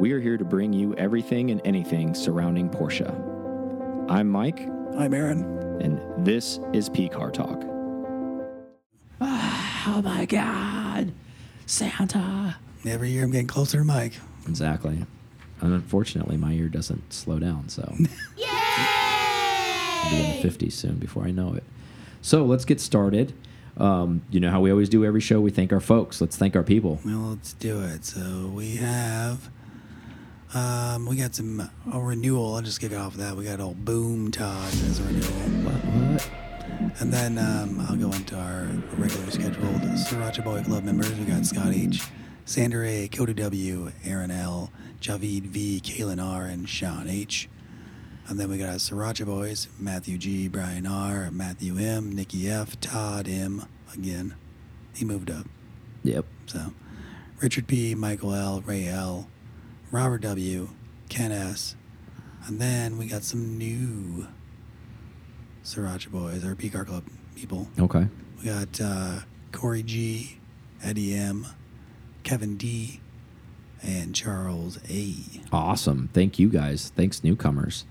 We are here to bring you everything and anything surrounding Porsche. I'm Mike, I'm Aaron. and this is P Car Talk. Oh my God, Santa! Every year I'm getting closer to Mike. Exactly. And unfortunately, my ear doesn't slow down, so I'll be in the 50s soon before I know it. So let's get started. Um, you know how we always do every show, we thank our folks. Let's thank our people. Well, let's do it. So we have, um, we got some a renewal. I'll just kick off that. We got old Boom Todd as a renewal, What? what? and then um, I'll go into our regular scheduled Sriracha Boy Club members. We got Scott H, Sander A, Cody W, Aaron L, Javid V, Kaylin R, and Sean H. And then we got Sriracha Boys, Matthew G, Brian R, Matthew M, Nikki F, Todd M. Again, he moved up. Yep. So, Richard P, Michael L, Ray L, Robert W, Ken S, and then we got some new Sriracha Boys, our P Car Club people. Okay. We got uh, Corey G, Eddie M, Kevin D, and Charles A. Awesome. Thank you guys. Thanks, newcomers.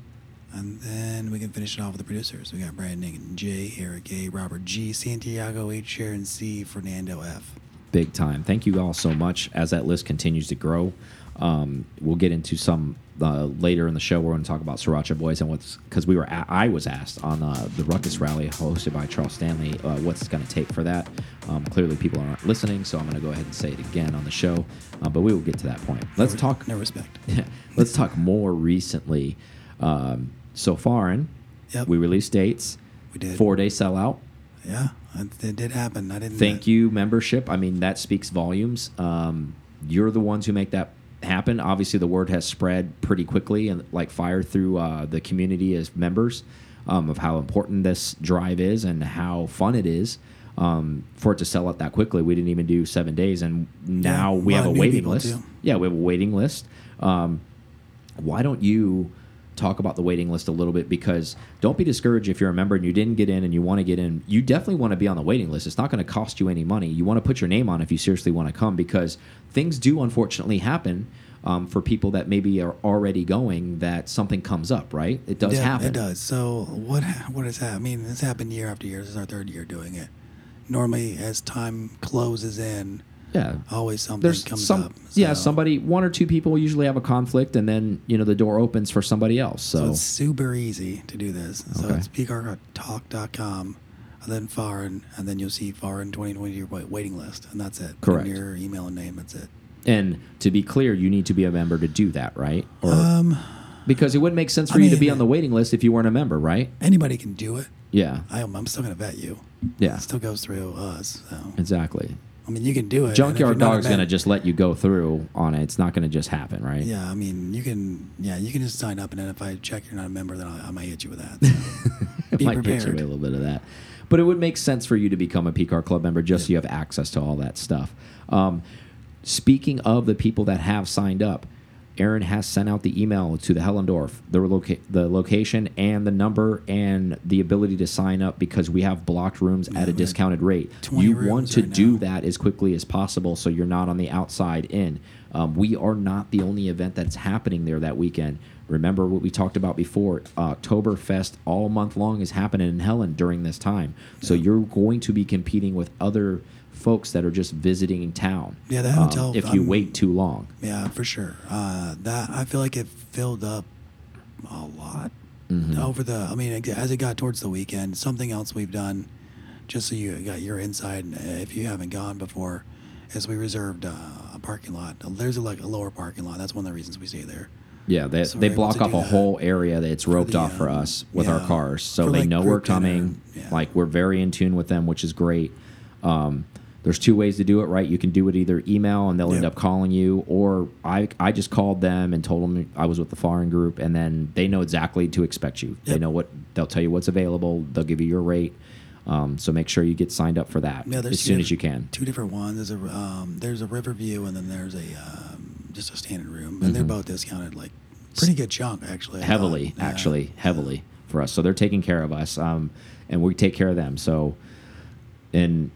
And then we can finish it off with the producers. We got Brandon J, Eric A, Robert G, Santiago H, Sharon C, Fernando F. big time. Thank you all so much. As that list continues to grow, um, we'll get into some uh, later in the show. We're going to talk about Sriracha Boys and what's because we were a I was asked on uh, the Ruckus Rally hosted by Charles Stanley uh, what's going to take for that. Um, clearly, people aren't listening, so I'm going to go ahead and say it again on the show. Uh, but we will get to that point. Let's No- talk. No respect. Let's talk more recently. Um, so foreign, Yep. we released dates. We did. Four day sellout. Yeah, it, it did happen. I didn't. Thank you, membership. I mean, that speaks volumes. Um, you're the ones who make that happen. Obviously, the word has spread pretty quickly and like fire through uh, the community as members um, of how important this drive is and how fun it is. Um, for it to sell out that quickly, we didn't even do seven days, and now a we have a waiting list. too. Yeah, we have a waiting list. Um, why don't you talk about the waiting list a little bit because don't be discouraged if you're a member and you didn't get in and you want to get in you definitely want to be on the waiting list it's not going to cost you any money you want to put your name on if you seriously want to come because things do unfortunately happen um, for people that maybe are already going that something comes up right it does yeah, happen It does. So what? What has happened? I mean, this happened year after year. This is our third year doing it. Normally, as time closes in, yeah always something there's comes some up. yeah somebody one or two people usually have a conflict and then you know the door opens for somebody else So so, it's super easy to do this. So Okay. it's pcartalk.com, and then foreign, and then you'll see foreign 2020 wa- waiting list, and that's it. Correct. Your email and name. That's it. and to be clear you need to be a member to do that right or Um, Because it wouldn't make sense for I you to be on the waiting list if you weren't a member, right? anybody can do it. Yeah, I, am I'm still gonna vet you. Yeah. It still goes through us. So exactly. I mean, you can do it. Junkyard you're not a Dog's going to just let you go through on it. It's not going to just happen, right? Yeah, I mean, you can. Yeah, you can just sign up, and then if I check you're not a member, then I, I might hit you with that. So. it might get you prepared. a little bit of that. But it would make sense for you to become a PCAR Club member just so you have access to all that stuff. Um, speaking of the people that have signed up, Aaron has sent out the email to the Helendorf, the, loca the location and the number and the ability to sign up because we have blocked rooms at a discounted rate. You want to right do that as quickly as possible so you're not on the outside in. Um, we are not the only event that's happening there that weekend. Remember what we talked about before Oktoberfest all month long is happening in Helen during this time. So you're going to be competing with other folks that are just visiting town. Yeah, the um, hotel- if you I'm- wait too long. Yeah, for sure. Uh, that I feel like it filled up a lot Mhm. over the. I mean, as it got towards the weekend, something else we've done, just so you got your insight, uh, if you haven't gone before, is we reserved uh, a parking lot. There's a, like a lower parking lot. That's one of the reasons we stay there. Yeah, they, So they block off a that. whole area that's roped the, off for um, us with our cars, so they like, know we're dinner, coming. yeah. Like we're very in tune with them, which is great. Um, there's two ways to do it, right? You can do it either email and they'll end up calling you, or I I just called them and told them I was with the foreign group, and then they know exactly to expect you. They know what they'll tell you what's available. They'll give you your rate. Um, so make sure you get signed up for that Yeah, as soon as you can. Two different ones. There's a um, there's a Riverview, and then there's a um, just a standard room, and they're both discounted like pretty good chunk actually. Mm-hmm. heavily. Yeah. actually, heavily for us. So they're taking care of us, um, and we take care of them. So, and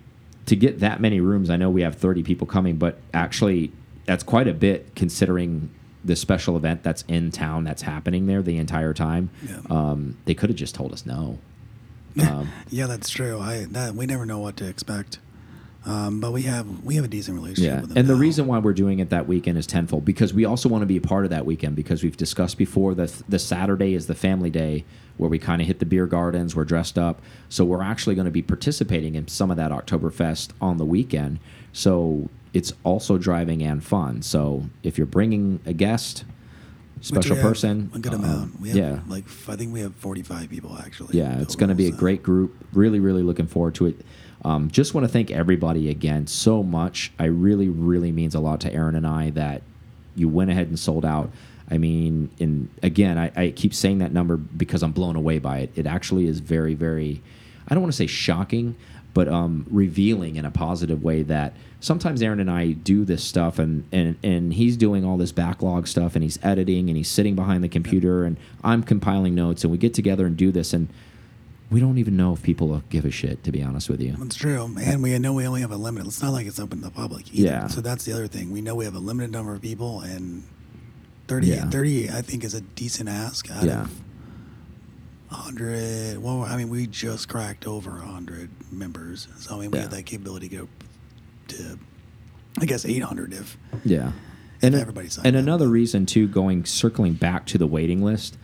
to get that many rooms, I know we have 30 people coming, but actually, that's quite a bit considering the special event that's in town that's happening there the entire time, Yeah. um, they could have just told us no. Um, Yeah, that's true. I that we never know what to expect, um, but we have we have a decent relationship Yeah, with them. and the now. reason why we're doing it that weekend is tenfold because we also want to be a part of that weekend because we've discussed before that the Saturday is the family day where we kind of hit the beer gardens, we're dressed up, so we're actually going to be participating in some of that Oktoberfest on the weekend. So it's also driving and fun. So if you're bringing a guest, special person, a good um, amount. We have yeah, like I think we have forty five people actually. yeah, it's going to be a great group. Really, really looking forward to it. Um, just want to thank everybody again so much. I really, really means a lot to Aaron and I that you went ahead and sold out. I mean, in again, I, I keep saying that number because I'm blown away by it. It actually is very, very. I don't want to say shocking, but um, revealing in a positive way that sometimes Aaron and I do this stuff and, and and he's doing all this backlog stuff and he's editing and he's sitting behind the computer and I'm compiling notes and we get together and do this and we don't even know if people will give a shit to be honest with you. That's true, and we know we only have a limit. It's not like it's open to the public. Either. Yeah. So that's the other thing. We know we have a limited number of people, and 30, Yeah. 30 I think is a decent ask out Yeah. of 100. Well, I mean, we just cracked over 100 members, so I mean, we Yeah. have that capability to go to, I guess, 800 if. Yeah. And, everybody signed and up. another reason too, going circling back to the waiting list,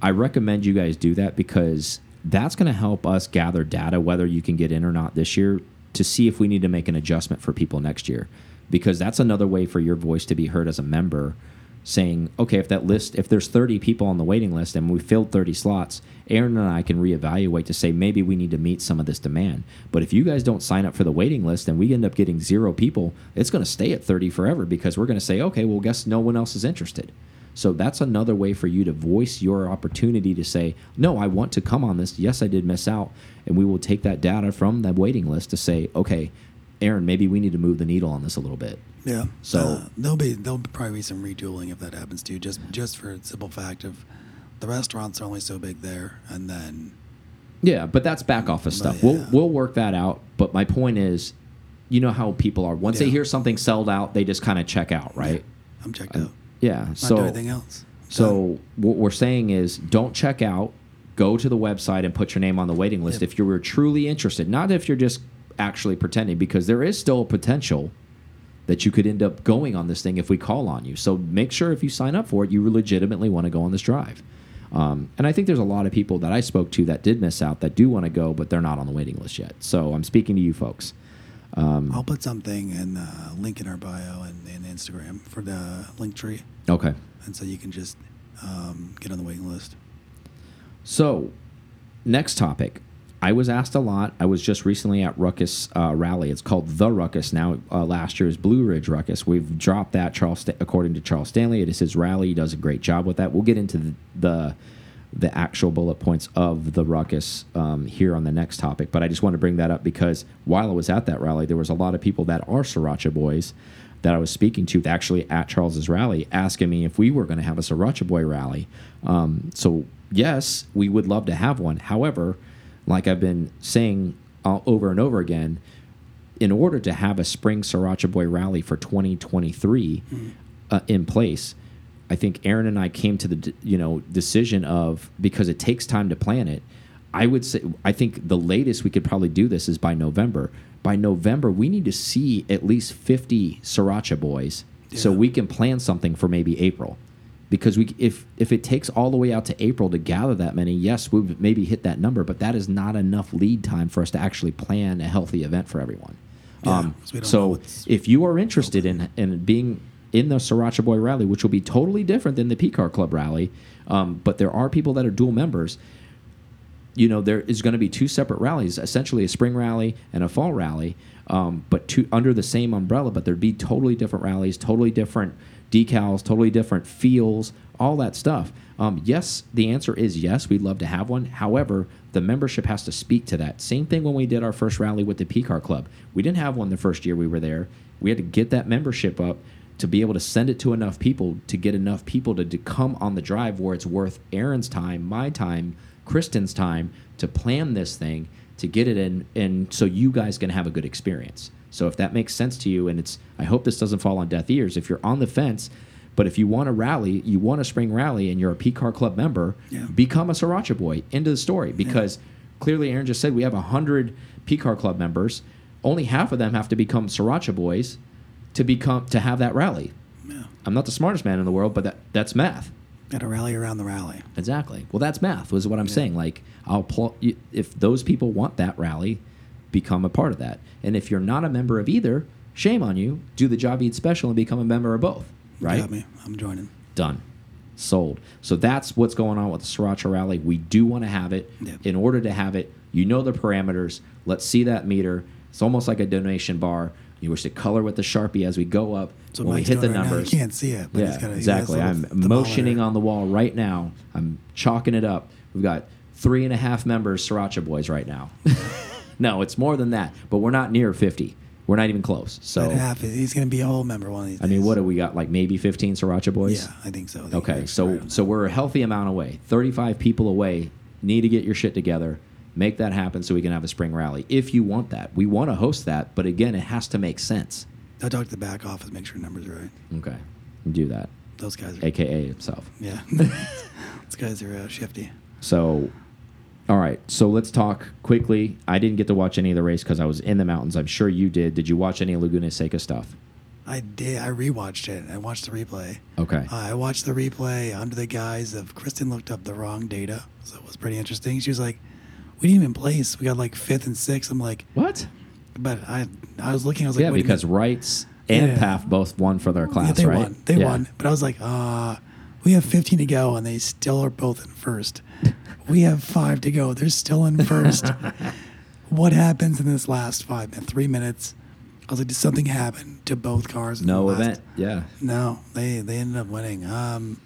I recommend you guys do that because that's going to help us gather data whether you can get in or not this year to see if we need to make an adjustment for people next year. Because that's another way for your voice to be heard as a member saying, okay, if that list, if there's 30 people on the waiting list and we filled 30 slots, Aaron and I can reevaluate to say maybe we need to meet some of this demand. But if you guys don't sign up for the waiting list and we end up getting zero people, it's going to stay at 30 forever because we're going to say, okay, well, guess no one else is interested. So that's another way for you to voice your opportunity to say, no, I want to come on this. Yes, I did miss out. And we will take that data from the waiting list to say, okay, Aaron, maybe we need to move the needle on this a little bit. Yeah. So- uh, there'll be there'll probably be some retooling if that happens too. Just just for the simple fact of the restaurants are only so big there, and then Yeah, but that's back office stuff. We'll we'll work that out. But my point is, you know how people are. Once they hear something sold out, they just kind of check out, right? I'm checked out. Yeah. Not so anything else. so what we're saying is, don't check out. Go to the website and put your name on the waiting list Yep. if you were truly interested. Not if you're just actually pretending, because there is still a potential that you could end up going on this thing if we call on you. So make sure if you sign up for it, you legitimately want to go on this drive. Um, and I think there's a lot of people that I spoke to that did miss out that do want to go, but they're not on the waiting list yet. So I'm speaking to you folks. Um, I'll put something in uh, link in our bio and in Instagram for the link tree, okay. and so you can just um, get on the waiting list. So, next topic. I was asked a lot. I was just recently at Ruckus uh, Rally. It's called the Ruckus now. Uh, last year's Blue Ridge Ruckus. We've dropped that. Charles, Sta- according to Charles Stanley, it is his rally. He does a great job with that. We'll get into the the, the actual bullet points of the Ruckus um, here on the next topic. But I just want to bring that up because while I was at that rally, there was a lot of people that are Sriracha boys that I was speaking to actually at Charles's rally asking me if we were going to have a Sriracha Boy rally. Um, so, yes, we would love to have one. However, like I've been saying uh, over and over again, in order to have a spring Sriracha Boy rally for 2023 uh, in place, I think Aaron and I came to the you know decision of because it takes time to plan it. I would say I think the latest we could probably do this is by November. By November, we need to see at least 50 Sriracha boys so we can plan something for maybe April. Because we if if it takes all the way out to April to gather that many, yes, we would maybe hit that number, but that is not enough lead time for us to actually plan a healthy event for everyone. Yeah, um, 'cause we don't know so if you are interested in in being in the Sriracha Boy Rally, which will be totally different than the P Car Club Rally, um, but there are people that are dual members. You know, there is going to be two separate rallies, essentially a spring rally and a fall rally, um, but two under the same umbrella. But there'd be totally different rallies, totally different decals, totally different feels, all that stuff. Um, yes, the answer is yes. We'd love to have one. However, the membership has to speak to that. Same thing when we did our first rally with the P Car Club. We didn't have one the first year we were there. We had to get that membership up to be able to send it to enough people to get enough people to, to come on the drive where it's worth Aaron's time, my time, Kristen's time to plan this thing to get it in, and so you guys can have a good experience. So if that makes sense to you, and it's, I hope this doesn't fall on deaf ears. If you're on the fence, But if you want a rally, you want a spring rally, and you're a P Car Club member, Yeah. become a Sriracha boy. Into the story because clearly Aaron just said we have hundred P Car Club members. Only half of them have to become Sriracha boys to become to have that rally. Yeah. I'm not the smartest man in the world, but that that's math. Got a rally around the rally. Exactly. Well, that's math. Was what I'm saying. Like, I'll pl if those people want that rally, become a part of that. And if you're not a member of either, shame on you. Do the Javid special and become a member of both. Right. Got me. I'm joining. Done. Sold. So that's what's going on with the Sriracha Rally. We do want to have it. Yeah. In order to have it, you know the parameters. Let's see that meter. It's almost like a donation bar. You wish to color with the Sharpie as we go up. So when Mike's we hit the right now. numbers. You can't see it, but yeah, he's got a, exactly. I'm motioning on the wall right now. I'm chalking it up. We've got three and a half members, Sriracha Boys, right now. no, it's more than that, but we're not near 50. We're not even close. So, half. He's going to be a whole member one of these. I mean, what do we got? Like maybe 15 Sriracha Boys? Yeah, I think so. I think Okay, so so we're a healthy amount away. 35 people away. Need to get your shit together. Make that happen so we can have a spring rally. If you want that, we want to host that, but again, it has to make sense. I'll talk to the back office, make sure numbers are right. Okay, do that. Those guys are. AKA himself. Yeah. Those guys are uh, shifty. So, all right. So let's talk quickly. I didn't get to watch any of the race because I was in the mountains. I'm sure you did. Did you watch any Laguna Seca stuff? I did. I rewatched it. I watched the replay. Okay. Uh, I watched the replay under the guise of Kristen looked up the wrong data, so it was pretty interesting. She was like, "We didn't even place. We got like fifth and sixth. I'm like, what? but I I was looking. I was like, yeah, because. Wrights and Yeah. Pfaff both won for their class, yeah, they right? won. They Yeah. won. But I was like, uh, we have 15 to go, and they still are both in first. we have five to go. They're still in first. what happens in this last five minutes? Three minutes. I was like, did something happen to both cars? in the No event. Yeah. No, they they ended up winning. Um,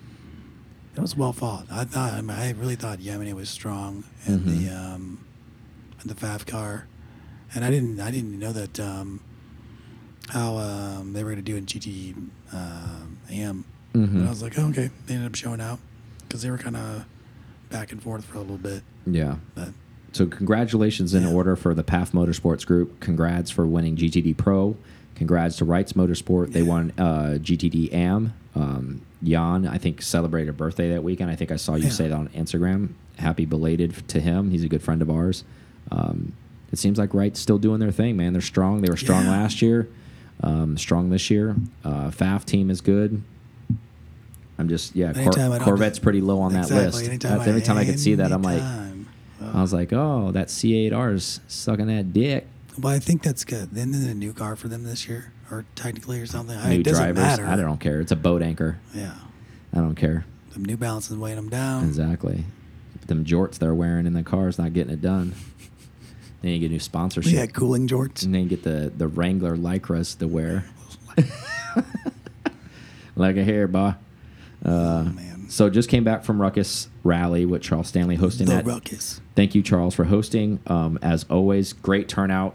it was well fought. I thought. I, mean, I really thought Jaminet was strong in the Mm-hmm. um, in the Pfaff car, and I didn't I didn't know that um, how um, they were going to do in GT um AM. Mhm. But I was like, oh, okay. They ended up showing out because they were kind of back and forth for a little bit. Yeah. But So congratulations in Yeah. order for the Pfaff Motorsports Group. Congrats for winning GTD Pro. Congrats to Wrights Motorsport. They won uh, GTD AM. Um, Jan, I think, celebrated a birthday that weekend. I think I saw you Yeah. say that on Instagram. Happy belated to him. He's a good friend of ours. Um, it seems like Wright's still doing their thing, man. They're strong. They were strong Yeah. last year. Um, strong this year. Uh, Pfaff team is good. I'm just yeah. Cor anytime I don't- Corvette's pretty low on that Exactly, list. Anytime That's every time I could see that, I'm like. I was like, oh, that C8R's sucking that dick. Well, I think that's good. Then there's a new car for them this year, or technically, or something. I, New it doesn't drivers. matter. I don't care. It's a boat anchor. Yeah, I don't care. the New Balance is weighing them down. Exactly. Them jorts they're wearing in the car's not getting it done. Then you get new sponsorship. Yeah, cooling jorts. And then you get the, the Wrangler Lycras to wear. like a hair, boy. oh man, So just came back from Ruckus Rally with Charles Stanley hosting the that. ruckus. Thank you, Charles, for hosting. Um, as always, great turnout.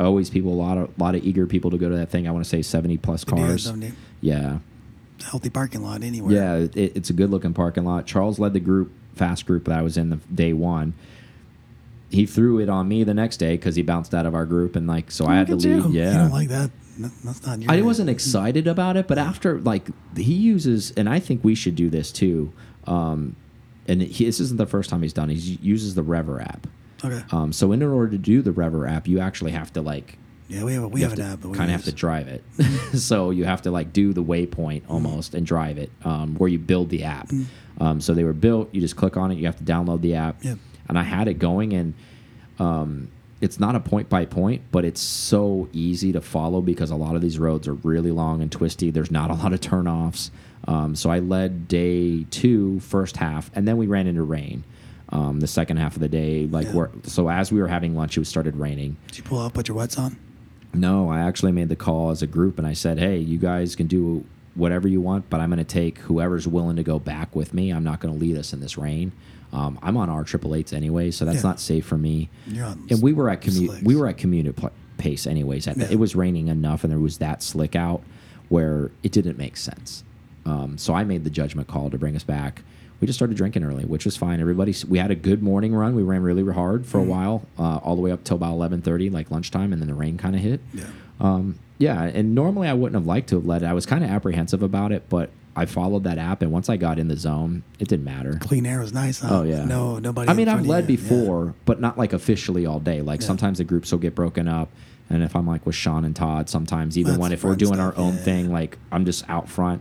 Always people, a lot of lot of eager people to go to that thing. I want to say seventy plus They do have cars. Yeah, healthy parking lot anywhere. yeah, it, it's a good looking parking lot. Charles led the group, fast group that I was in the day one. He threw it on me the next day because he bounced out of our group, and like so I had to Look leave. you. Yeah, you don't like that. That- That's not. I wasn't excited about it, but after like he uses, and I think we should do this too. Um, and he, this isn't the first time he's done. it. He uses the Rever app. Okay. Um, so in order to do the Rever app, you actually have to like yeah, we have a, we you have, an app, but we kind of have to drive it. so you have to like do the waypoint almost and drive it, um, where you build the app. Um, so they were built. You just click on it. You have to download the app. Yep. And I had it going, and um, it's not a point by point, but it's so easy to follow because a lot of these roads are really long and twisty. There's not a lot of turnoffs. Um, so I led day two, first half, and then we ran into rain. Um, the second half of the day, like Yeah. so as we were having lunch, it started raining. Did you pull out, put your wets on? No, I actually made the call as a group and I said, hey, you guys can do whatever you want, but I'm going to take whoever's willing to go back with me. I'm not going to lead us in this rain. Um, I'm on our triple eights anyway, so that's Yeah. not safe for me. And we were at commute. We were at commute pace anyways. At the, It was raining enough, and there was that slick out where it didn't make sense. Um, so I made the judgment call to bring us back. We just started drinking early, which was fine. Everybody, we had a good morning run. We ran really hard for a Mm-hmm. while, uh, all the way up till about 11:30, like lunchtime, and then the rain kind of hit. Yeah. Um, yeah, and normally I wouldn't have liked to have led. I was kind of apprehensive about it, but I followed that app, and once I got in the zone, it didn't matter. Clean air was nice. Huh? Oh yeah. No, nobody. I mean, I've led you. Yeah. before, but not like officially all day. Like Yeah. sometimes the groups will get broken up, and if I'm like with Sean and Todd, sometimes even That's when if we're doing stuff, our own yeah. thing, like I'm just out front.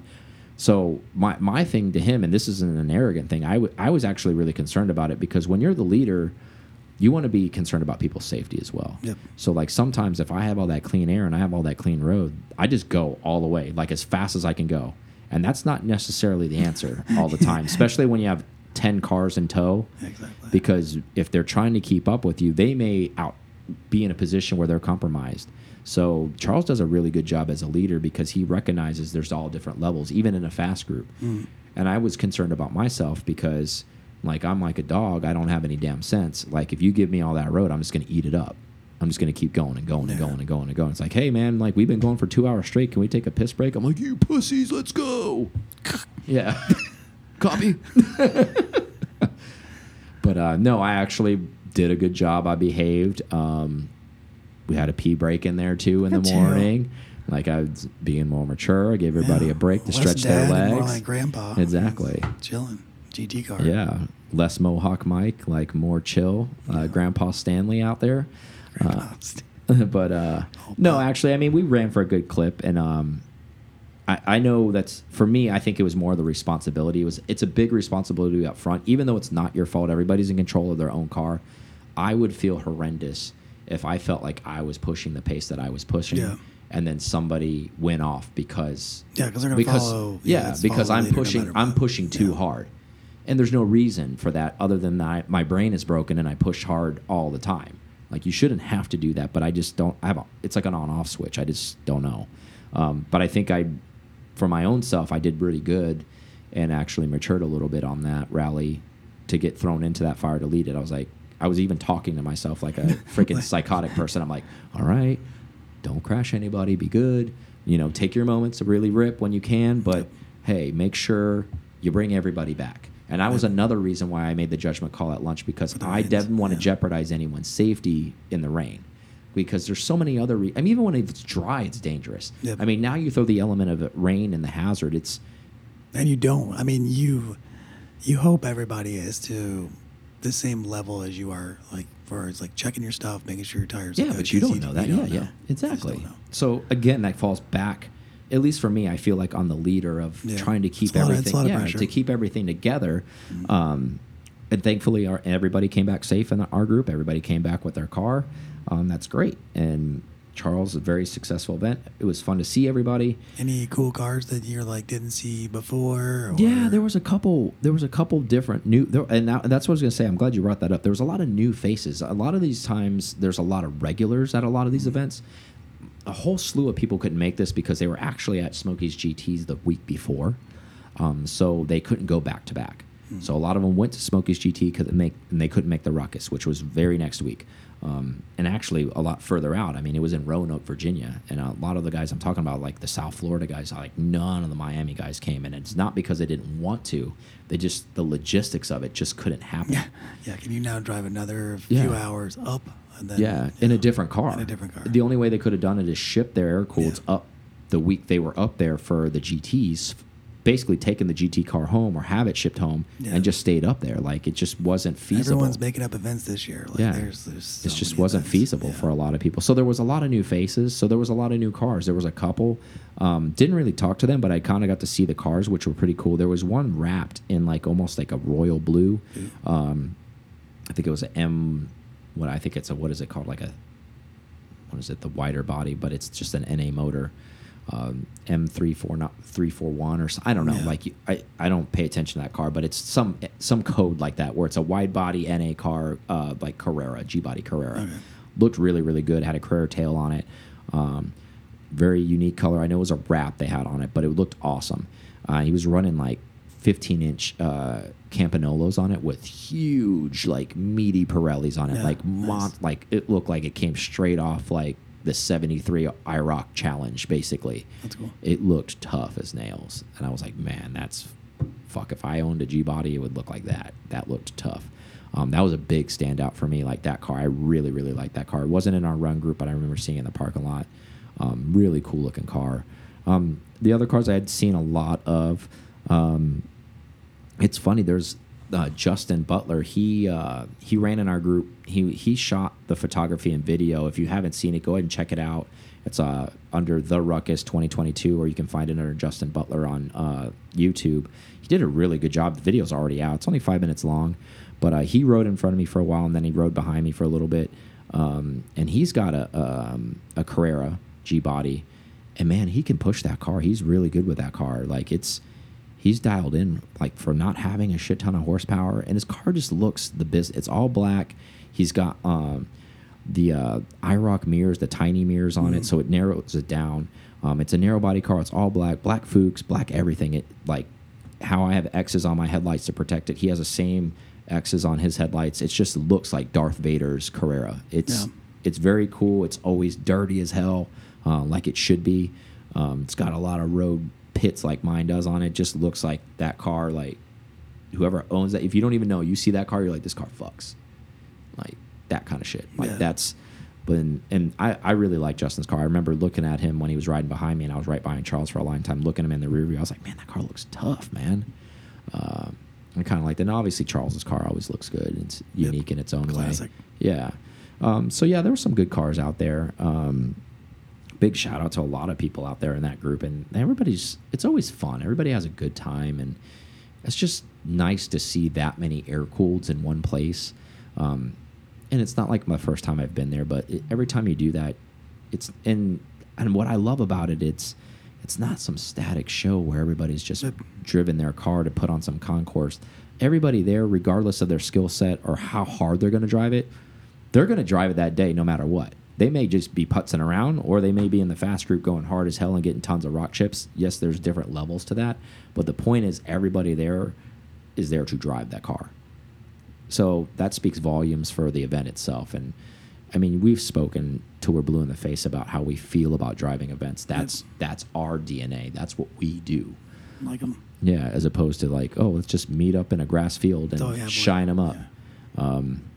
So my my thing to him, and this isn't an arrogant thing. I w I was actually really concerned about it because when you're the leader, you want to be concerned about people's safety as well. Yep. So like sometimes if I have all that clean air and I have all that clean road, I just go all the way, like as fast as I can go. And that's not necessarily the answer all the time, especially when you have 10 cars in tow. Exactly. Because if they're trying to keep up with you, they may out be in a position where they're compromised. So Charles does a really good job as a leader because he recognizes there's all different levels, even in a fast group. And I was concerned about myself because like I'm like a dog, I don't have any damn sense. Like if you give me all that road, I'm just gonna eat it up. I'm just gonna keep going and going and Yeah. going and going and going. It's like, hey man, like we've been going for two hours straight. Can we take a piss break? I'm like, you pussies, let's go. yeah. Copy. but uh, no, I actually did a good job. I behaved. Um, we had a pee break in there too in Yeah, the too. morning. Like I was being more mature. I gave everybody Yeah. a break to Less stretch their dad and More legs. like grandpa. Exactly. Chilling. GT car. Yeah, less Mohawk Mike, like more chill. Uh, Grandpa Stanley out there. Grandpa. but uh, no, actually, I mean, we ran for a good clip, and um, I, I know that's for me. I think it was more the responsibility. It was it's a big responsibility up front, even though it's not your fault. Everybody's in control of their own car. I would feel horrendous if I felt like I was pushing the pace that I was pushing, Yeah. and then somebody went off because Yeah, because they're gonna because follow. yeah, it's because I'm leader no pushing I'm pushing too Yeah. hard, and there's no reason for that other than that my brain is broken and I push hard all the time. Like you shouldn't have to do that, but I just don't. I have a, it's like an on-off switch. I just don't know. Um, but I think I, for my own self, I did really good, and actually matured a little bit on that rally to get thrown into that fire to lead it. I was like, I was even talking to myself like a freaking psychotic person. I'm like, all right, don't crash anybody. Be good. You know, take your moments to really rip when you can, but hey, make sure you bring everybody back. And that was another reason why I made the judgment call at lunch because I rains, didn't want to yeah. jeopardize anyone's safety in the rain. Because there's so many other. Re I mean, even when it's dry, it's dangerous. Yep. I mean, now you throw the element of rain and the hazard. It's And you don't. I mean, you you hope everybody is to the same level as you are, like for it's like checking your stuff, making sure your tires. are yeah, but you don't know that. you yeah, don't yeah, know. You just exactly. So again, that falls back. At least for me, I feel like on the leader of Yeah. trying to keep It's a lot it's everything, of yeah, to keep everything together. Um, and thankfully, our, everybody came back safe in our group. Everybody came back with their car. Um, that's great. And Charles, a very successful event. It was fun to see everybody. Any cool cars that you're like didn't see before? Or, Yeah, there was a couple. There was a couple different new, there, and now, that's what I was going to say. I'm glad you brought that up. There was a lot of new faces. A lot of these times, there's a lot of regulars at a lot of these events. A whole slew of people couldn't make this because they were actually at Smokies GTs the week before, um, so they couldn't go back to back. So a lot of them went to Smokies GT because make and they couldn't make the Ruckus, which was very next week, um, and actually a lot further out. I mean, it was in Roanoke, Virginia, and a lot of the guys I'm talking about, like the South Florida guys, like none of the Miami guys came, and it's not because they didn't want to; they just the logistics of it just couldn't happen. Yeah, yeah. Can you now drive another few hours up? And then, Yeah, in a different car. In a different car. The only way they could have done it is ship their air cooled Yeah. up the week they were up there for the GTs, basically taking the GT car home or have it shipped home Yeah. and just stayed up there. Like it just wasn't feasible. Everyone's making up events this year. Like, yeah, there's, there's so it just wasn't events. feasible Yeah. for a lot of people. So there was a lot of new faces. So there was a lot of new cars. There was a couple. Um, didn't really talk to them, but I kind of got to see the cars, which were pretty cool. There was one wrapped in like almost like a royal blue. Um, I think it was an M. What I think it's a what is it called? Like a what is it? The wider body, but it's just an NA motor. Um, M three four not three four one or so, I don't know. Yeah. Like you- I, I don't pay attention to that car, but it's some some code like that where it's a wide body NA car, uh, like Carrera G body Carrera. Okay. Looked really really good. Had a Carrera tail on it. Um, very unique color. I know it was a wrap they had on it, but it looked awesome. Uh, he was running like 15 inch uh, Campagnolos on it with huge, like meaty Pirellis on it, Yeah, like nice. like it looked like it came straight off like the 73 IROC challenge, basically. That's cool. It looked tough as nails. And I was like, man, that's fuck. If I owned a G body, it would look like that. That looked tough. Um, that was a big standout for me. Like that car, I really, really liked that car. It wasn't in our run group, but I remember seeing it in the parking lot. Um, really cool looking car. Um, the other cars I had seen a lot of. Um, it's funny. There's uh, Justin Butler. He uh, he ran in our group. He he shot the photography and video. If you haven't seen it, go ahead and check it out. It's uh, under the Ruckus 2022, or you can find it under Justin Butler on uh, YouTube. He did a really good job. The video's already out. It's only five minutes long, but uh, he rode in front of me for a while, and then he rode behind me for a little bit. Um, and he's got a um, a Carrera G body, and man, he can push that car. He's really good with that car. Like it's he's dialed in like for not having a shit ton of horsepower, and his car just looks the biz. It's all black. He's got um, the uh, IROC mirrors, the tiny mirrors on it, so it narrows it down. Um, it's a narrow body car. It's all black, black Fuchs, black everything. It like how I have X's on my headlights to protect it. He has the same X's on his headlights. It just looks like Darth Vader's Carrera. It's Yeah. it's very cool. It's always dirty as hell, uh, like it should be. Um, it's got a lot of road pits like mine does on it. Just looks like that car. Like whoever owns that, if you don't even know, you see that car, you're like, this car fucks. Like that kind of shit. Like Yeah. that's. But and I, I really like Justin's car. I remember looking at him when he was riding behind me, and I was right behind Charles for a long time, looking at him in the rear view. I was like, man, that car looks tough, man. Uh, I kind of like that. And obviously, Charles's car always looks good. It's Yep. unique in its own Classic. way. Yeah. Um, so yeah, there were some good cars out there. Um, big shout out to a lot of people out there in that group, and everybody's. It's always fun. Everybody has a good time, and it's just nice to see that many air cooleds in one place. Um, and it's not like my first time I've been there, but it, every time you do that, it's and and what I love about it, it's it's not some static show where everybody's just driven their car to put on some concours. Everybody there, regardless of their skill set or how hard they're going to drive it, they're going to drive it that day no matter what. They may just be putzing around, or they may be in the fast group going hard as hell and getting tons of rock chips. Yes, there's different levels to that, but the point is everybody there is there to drive that car. So that speaks volumes for the event itself. And I mean, we've spoken till we're blue in the face about how we feel about driving events. That's that's our DNA. That's what we do. Like them. Yeah, as opposed to like, oh, let's just meet up in a grass field and Oh, yeah, shine them up. Yeah. Um,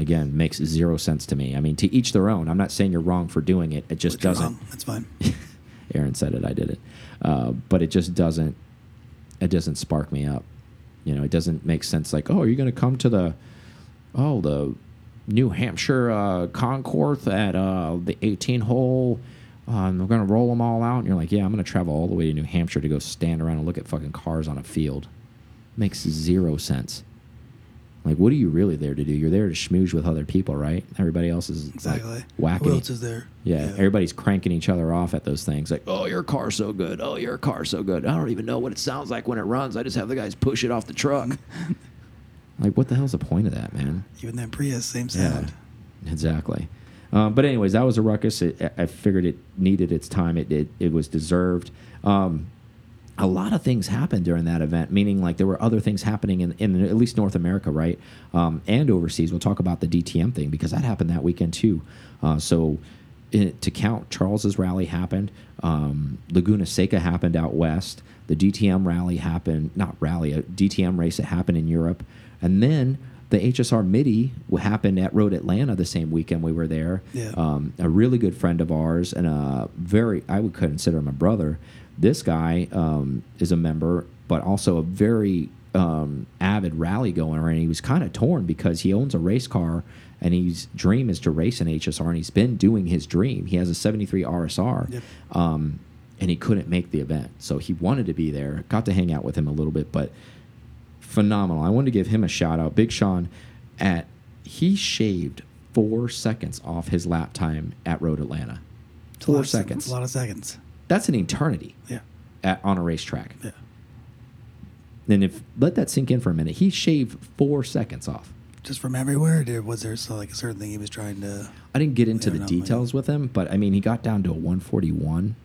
again, makes zero sense to me. I mean, to each their own. I'm not saying you're wrong for doing it. It just doesn't. That's fine. Aaron said it. I did it. Uh, but it just doesn't. It doesn't spark me up. You know, it doesn't make sense. Like, oh, are you going to come to the, oh, the New Hampshire uh, concours at uh, the 18 hole? Um, we're going to roll them all out. And you're like, yeah, I'm going to travel all the way to New Hampshire to go stand around and look at fucking cars on a field. Makes zero sense. Like, what are you really there to do? You're there to schmooze with other people, right? Everybody else is Exactly. like whacking. Who else is there? yeah, everybody's cranking each other off at those things. Like, oh, your car's so good. Oh, your car's so good. I don't even know what it sounds like when it runs. I just have the guys push it off the truck. like, what the hell's the point of that, man? Even that Prius, same sound. exactly. Um, but anyways, that was a ruckus. It, I- I figured it needed its time. It it, it was deserved. Um, a lot of things happened during that event, meaning like there were other things happening in, in at least North America, right? Um, and overseas. We'll talk about the DTM thing because that happened that weekend too. Uh, so it, to count, Charles's rally happened. Um, Laguna Seca happened out west. The DTM rally happened, not rally, a DTM race that happened in Europe. And then the HSR Mitty happened at Road Atlanta the same weekend we were there. Yeah. Um, a really good friend of ours and a very, I would consider him a brother. This guy um, is a member, but also a very um, avid rally goer, and he was kind of torn because he owns a race car and his dream is to race an HSR, and he's been doing his dream. He has a 73 RSR, Yep. um, and he couldn't make the event, so he wanted to be there. Got to hang out with him a little bit, but phenomenal. I wanted to give him a shout out. Big Sean, at he shaved four seconds off his lap time at Road Atlanta. It's a lot Four seconds. a lot of seconds. That's an eternity Yeah. at, on a racetrack. Yeah. Then if let that sink in for a minute, he shaved four seconds off. Just from everywhere, or was there so like a certain thing he was trying to? I didn't get into the details with him, but I mean, he got down to a 141.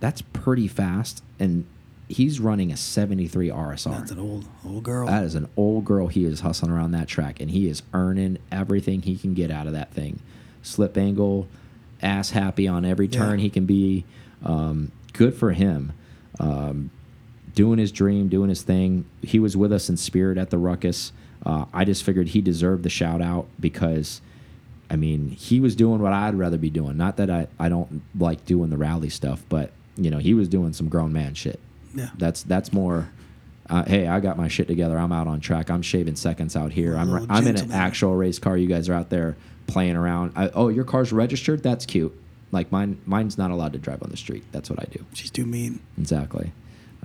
That's pretty fast, and he's running a 73 RSR. That's an old old girl. That is an old girl. He is hustling around that track, and he is earning everything he can get out of that thing. Slip angle, ass happy on every Yeah. turn he can be. Um, good for him. Um, doing his dream, doing his thing. He was with us in spirit at the ruckus. Uh, I just figured he deserved the shout out because, I mean, he was doing what I'd rather be doing. Not that I, I don't like doing the rally stuff, but, you know, he was doing some grown man shit. Yeah. That's that's more. Uh, hey, I got my shit together. I'm out on track. I'm shaving seconds out here. I'm I'm in an actual race car. You guys are out there playing around. I, oh, your car's registered. That's cute. Like mine, mine's not allowed to drive on the street. That's what I do. She's too mean. Exactly.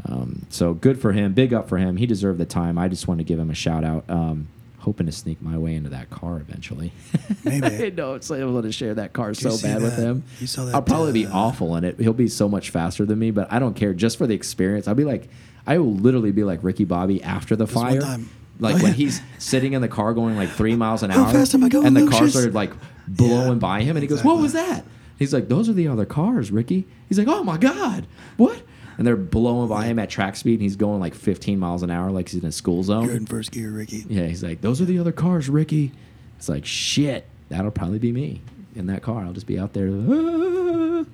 Um, so good for him. Big up for him. He deserved the time. I just want to give him a shout out. Um, hoping to sneak my way into that car eventually. Maybe. I know it's like I want to share that car so bad with him. you saw that. I'll probably be uh, awful in it. He'll be so much faster than me, but I don't care. Just for the experience, I'll be like, I will literally be like Ricky Bobby after the This fire. time- Like Oh, when he's sitting in the car going like three miles an How hour, fast am I going, and the cars Lucius? are like blowing Yeah, by him, and he goes, "What was that?" He's like, "Those are the other cars, Ricky." He's like, "Oh my god, what?" And they're blowing by him at track speed, and he's going like 15 miles an hour, like he's in a school zone. You're in first gear, Ricky. Yeah, he's like, "Those are the other cars, Ricky." It's like, "Shit, that'll probably be me in that car. I'll just be out there." "Ah."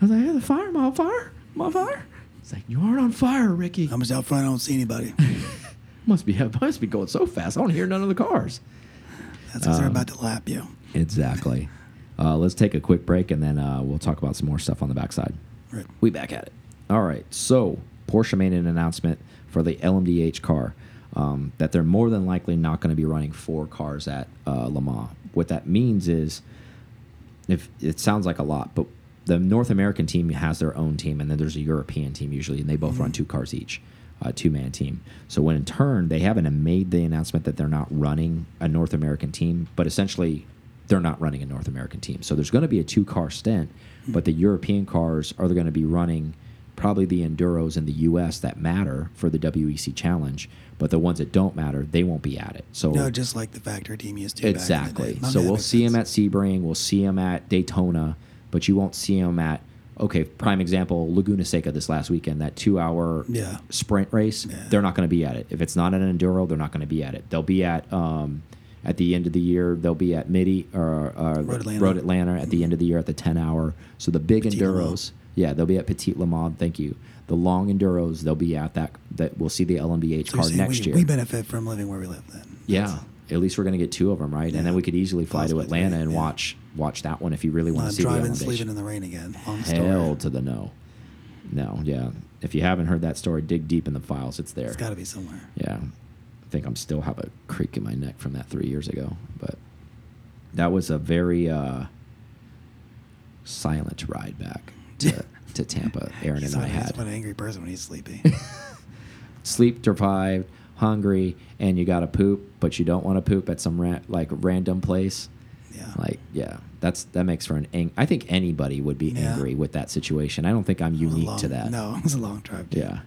I was like, "Yeah, the fire, I'm on fire, I'm on fire." It's like, "You aren't on fire, Ricky." I'm just out front. I don't see anybody. must be must be going so fast. I don't hear none of the cars. That's because they're Um, about to lap you. Exactly. Uh, let's take a quick break and then uh, we'll talk about some more stuff on the backside. Right. We back at it. All right. So Porsche made an announcement for the LMDH car um, that they're more than likely not going to be running four cars at uh, Le Mans. What that means is, if it sounds like a lot, but the North American team has their own team, and then there's a European team usually, and they both run two cars each, a two man team. So when in turn they haven't made the announcement that they're not running a North American team, but essentially they're not running a North American team. So there's going to be a two car stint, but the European cars are going to be running probably the enduros in the U.S. that matter for the WEC Challenge, but the ones that don't matter, they won't be at it. So No, just like the factory team used to. back in the Exactly. So we'll see him sense. at Sebring, we'll see him at Daytona, but you won't see him at okay. Prime example: Laguna Seca this last weekend, that two-hour Yeah. sprint race. Yeah. They're not going to be at it. If it's not an enduro, they're not going to be at it. They'll be at um, at the end of the year. They'll be at Midi or uh, Road Atlanta. Road Atlanta at the end of the year at the ten-hour. So the big Petit Le enduros. Yeah, they'll be at Petit Le Mans. Thank you. The long enduros, they'll be at that. That we'll see the LMDH So car next we, year. We benefit from living where we live then. Yeah, at least we're going to get two of them, right? And then we could easily fly to Atlanta and yeah. watch watch that one if you really want Not to see the driving, elevation. sleeping in the rain again. Long Hell story. to the no. No, yeah. If you haven't heard that story, dig deep in the files. It's there. It's got to be somewhere. Yeah. I think I'm still have a creak in my neck from that three years ago. But that was a very uh, silent ride back to, to Tampa. Aaron He's and I he's had what an angry person when he's sleepy. sleep deprived, hungry, and you got to poop, but you don't want to poop at some ra like random place. yeah. Like, yeah, that's that makes for an. Ang I think anybody would be Yeah. angry with that situation. I don't think I'm It was a unique to that. No, it was a long drive. too. Yeah.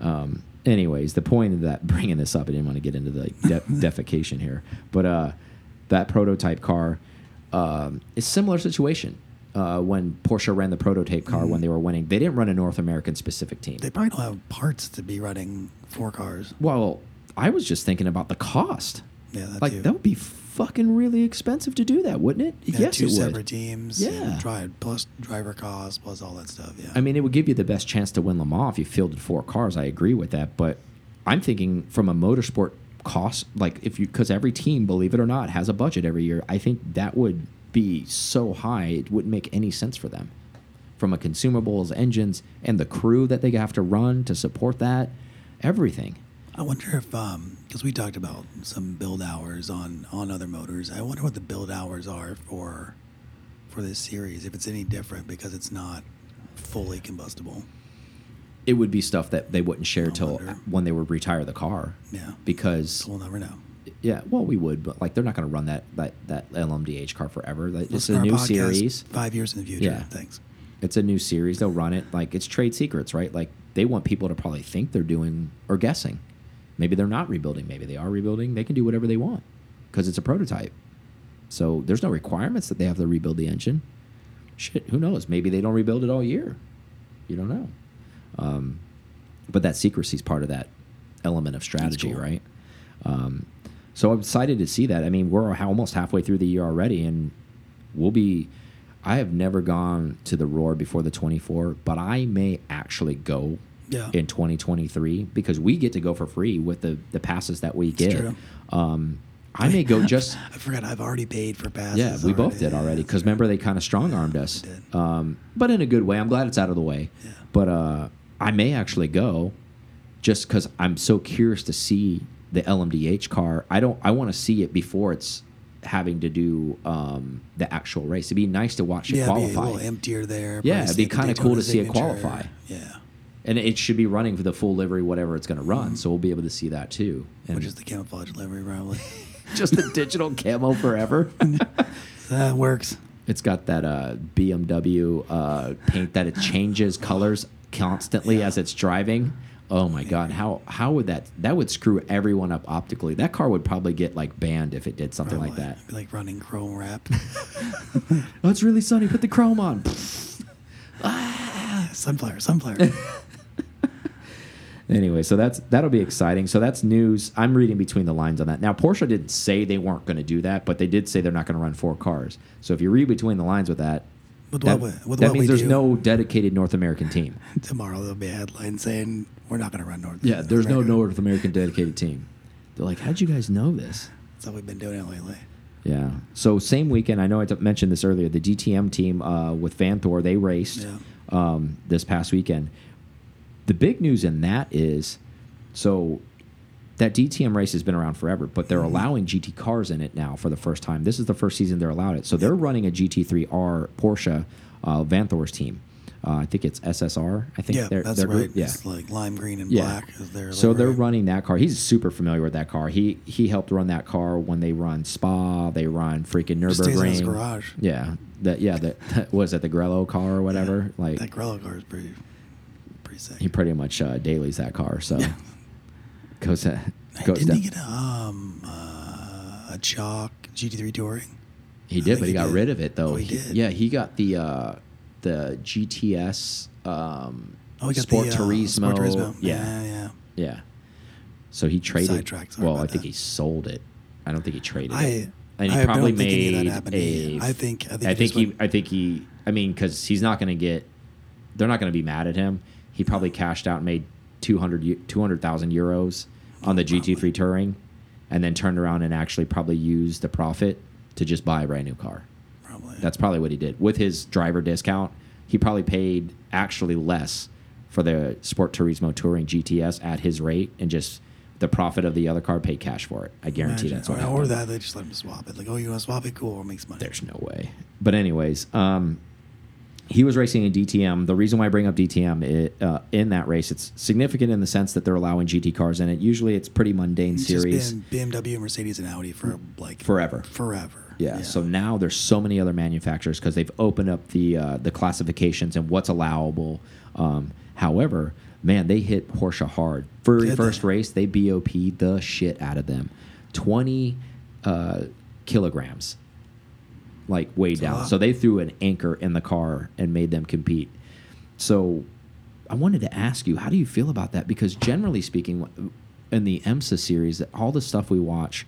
Um, anyways, the point of that bringing this up, I didn't want to get into the de defecation here, but uh, that prototype car um, is similar situation. Uh, when Porsche ran the prototype car when they were winning, they didn't run a North American specific team. They probably don't have parts to be running four cars. well, I was just thinking about the cost. Yeah, that like too. that would be fucking really expensive to do that, wouldn't it? Yeah, yes, two it would. separate teams. Yeah. drive plus driver costs plus all that stuff. Yeah. I mean, it would give you the best chance to win Le Mans if you fielded four cars. I agree with that, but I'm thinking from a motorsport cost, like if you, because every team, believe it or not, has a budget every year. I think that would be so high it wouldn't make any sense for them. From a consumables, engines, and the crew that they have to run to support that, everything. I wonder if, um, because we talked about some build hours on on other motors. I wonder what the build hours are for for this series. If it's any different because it's not fully combustible. It would be stuff that they wouldn't share till when they would retire the car. Yeah. Because we'll never know. Yeah, well, we would, but like they're not going to run that that that LMDH car forever. Like, it's Listen a new series. Five years in the future. Yeah. Thanks. It's a new series. They'll run it like it's trade secrets, right? Like they want people to probably think they're doing or guessing. Maybe they're not rebuilding. Maybe they are rebuilding. They can do whatever they want because it's a prototype. So there's no requirements that they have to rebuild the engine. Shit, who knows? Maybe they don't rebuild it all year. You don't know. Um, but that secrecy is part of that element of strategy, cool. right? Um, so I'm excited to see that. I mean, we're almost halfway through the year already, and we'll be. I have never gone to the Roar before the 24, but I may actually go Yeah. in 2023 because we get to go for free with the the passes that we get. Um, I may go just. I forgot I've already paid for passes. Yeah, we both did already because remember they kind of strong armed us, um, but in a good way. I'm glad it's out of the way. Yeah. But uh, I may actually go just because I'm so curious to see the LMDH car. I don't. I want to see it before it's having to do um, the actual race. It'd be nice to watch it yeah, it'd be a little emptier there. Yeah, it'd be kinda cool to see it qualify. Yeah, and it should be running for the full livery, whatever it's going to run. So we'll be able to see that too. And which is the camouflage livery probably. just the digital camo forever. that works. It's got that uh, BMW uh, paint that it changes colors constantly Yeah. as it's driving. Oh my god, how how would that that would screw everyone up optically? That car would probably get like banned if it did something like that. Like running chrome wrap. Oh, it's really sunny. Put the chrome on. sunflower, sunflower. Anyway, so that's that'll be exciting. So that's news. I'm reading between the lines on that. Now, Porsche didn't say they weren't going to do that, but they did say they're not going to run four cars. So if you read between the lines with that, With that, we- with that means there's do. no dedicated North American team. Tomorrow there'll be a headline saying we're not going to run North. Yeah, there's no North American dedicated team. They're like, how'd you guys know this? That's how we've been doing it lately. Yeah. So same weekend, I know I mentioned this earlier. The DTM team uh, with Vanthoor, they raced Yeah. um, this past weekend. The big news in that is, so that DTM race has been around forever, but they're Mm-hmm. allowing GT cars in it now for the first time. This is the first season they're allowed it. So they're running a GT3R Porsche uh, Vanthoor's team. Uh, I think it's SSR. I think Yeah, they're, that's their right. group. Yeah. It's like lime green and Yeah. black is their. So they're running that car. He's super familiar with that car. He he helped run that car when they run Spa, they run freaking Just stays in his Nurburgring. garage. Yeah, that yeah that, that was it the Grello car or whatever. Like that Grello car is pretty, pretty sick. he pretty much uh, dailies that car. So goes Hey, goes Didn't down. he get a, um, uh, a chalk GT3 touring? He did, but he, he got did. rid of it though. Oh, he did? Yeah, he got the uh, the GTS um, Oh, he got Sport the, uh, Turismo. Sport Turismo. Yeah, yeah, yeah. yeah. So he traded. Sidetracked, sorry well, I think that. he sold it. I don't think he traded I, it. And he I probably don't think any of made a. I think. I think. I he think he. went- I think he. I mean, because he's not going to get. They're not going to be mad at him. He probably cashed out and made 200 200,000 euros on the GT3 Touring, and then turned around and actually probably used the profit to just buy a brand new car. probably. That's probably what he did with his driver discount. He probably paid actually less for the Sport Turismo Touring GTS at his rate, and just the profit of the other car paid cash for it. I guarantee Imagine. that's what or, happened. or that they just let him swap it. Like, oh, you want to swap it? Cool. It makes money. There's no way. But anyways, um, he was racing in DTM. The reason why I bring up DTM it, uh, in that race, it's significant in the sense that they're allowing GT cars in it. Usually, it's pretty mundane It's series been BMW, Mercedes, and Audi for like forever. Forever. Yeah, So now there's so many other manufacturers because they've opened up the uh, the classifications and what's allowable. Um, however, man, they hit Porsche hard. Very Did first they? race, they BOP the shit out of them. Twenty uh, kilograms, like way That's down. So they threw an anchor in the car and made them compete. So I wanted to ask you, how do you feel about that? Because generally speaking, in the IMSA series, all the stuff we watch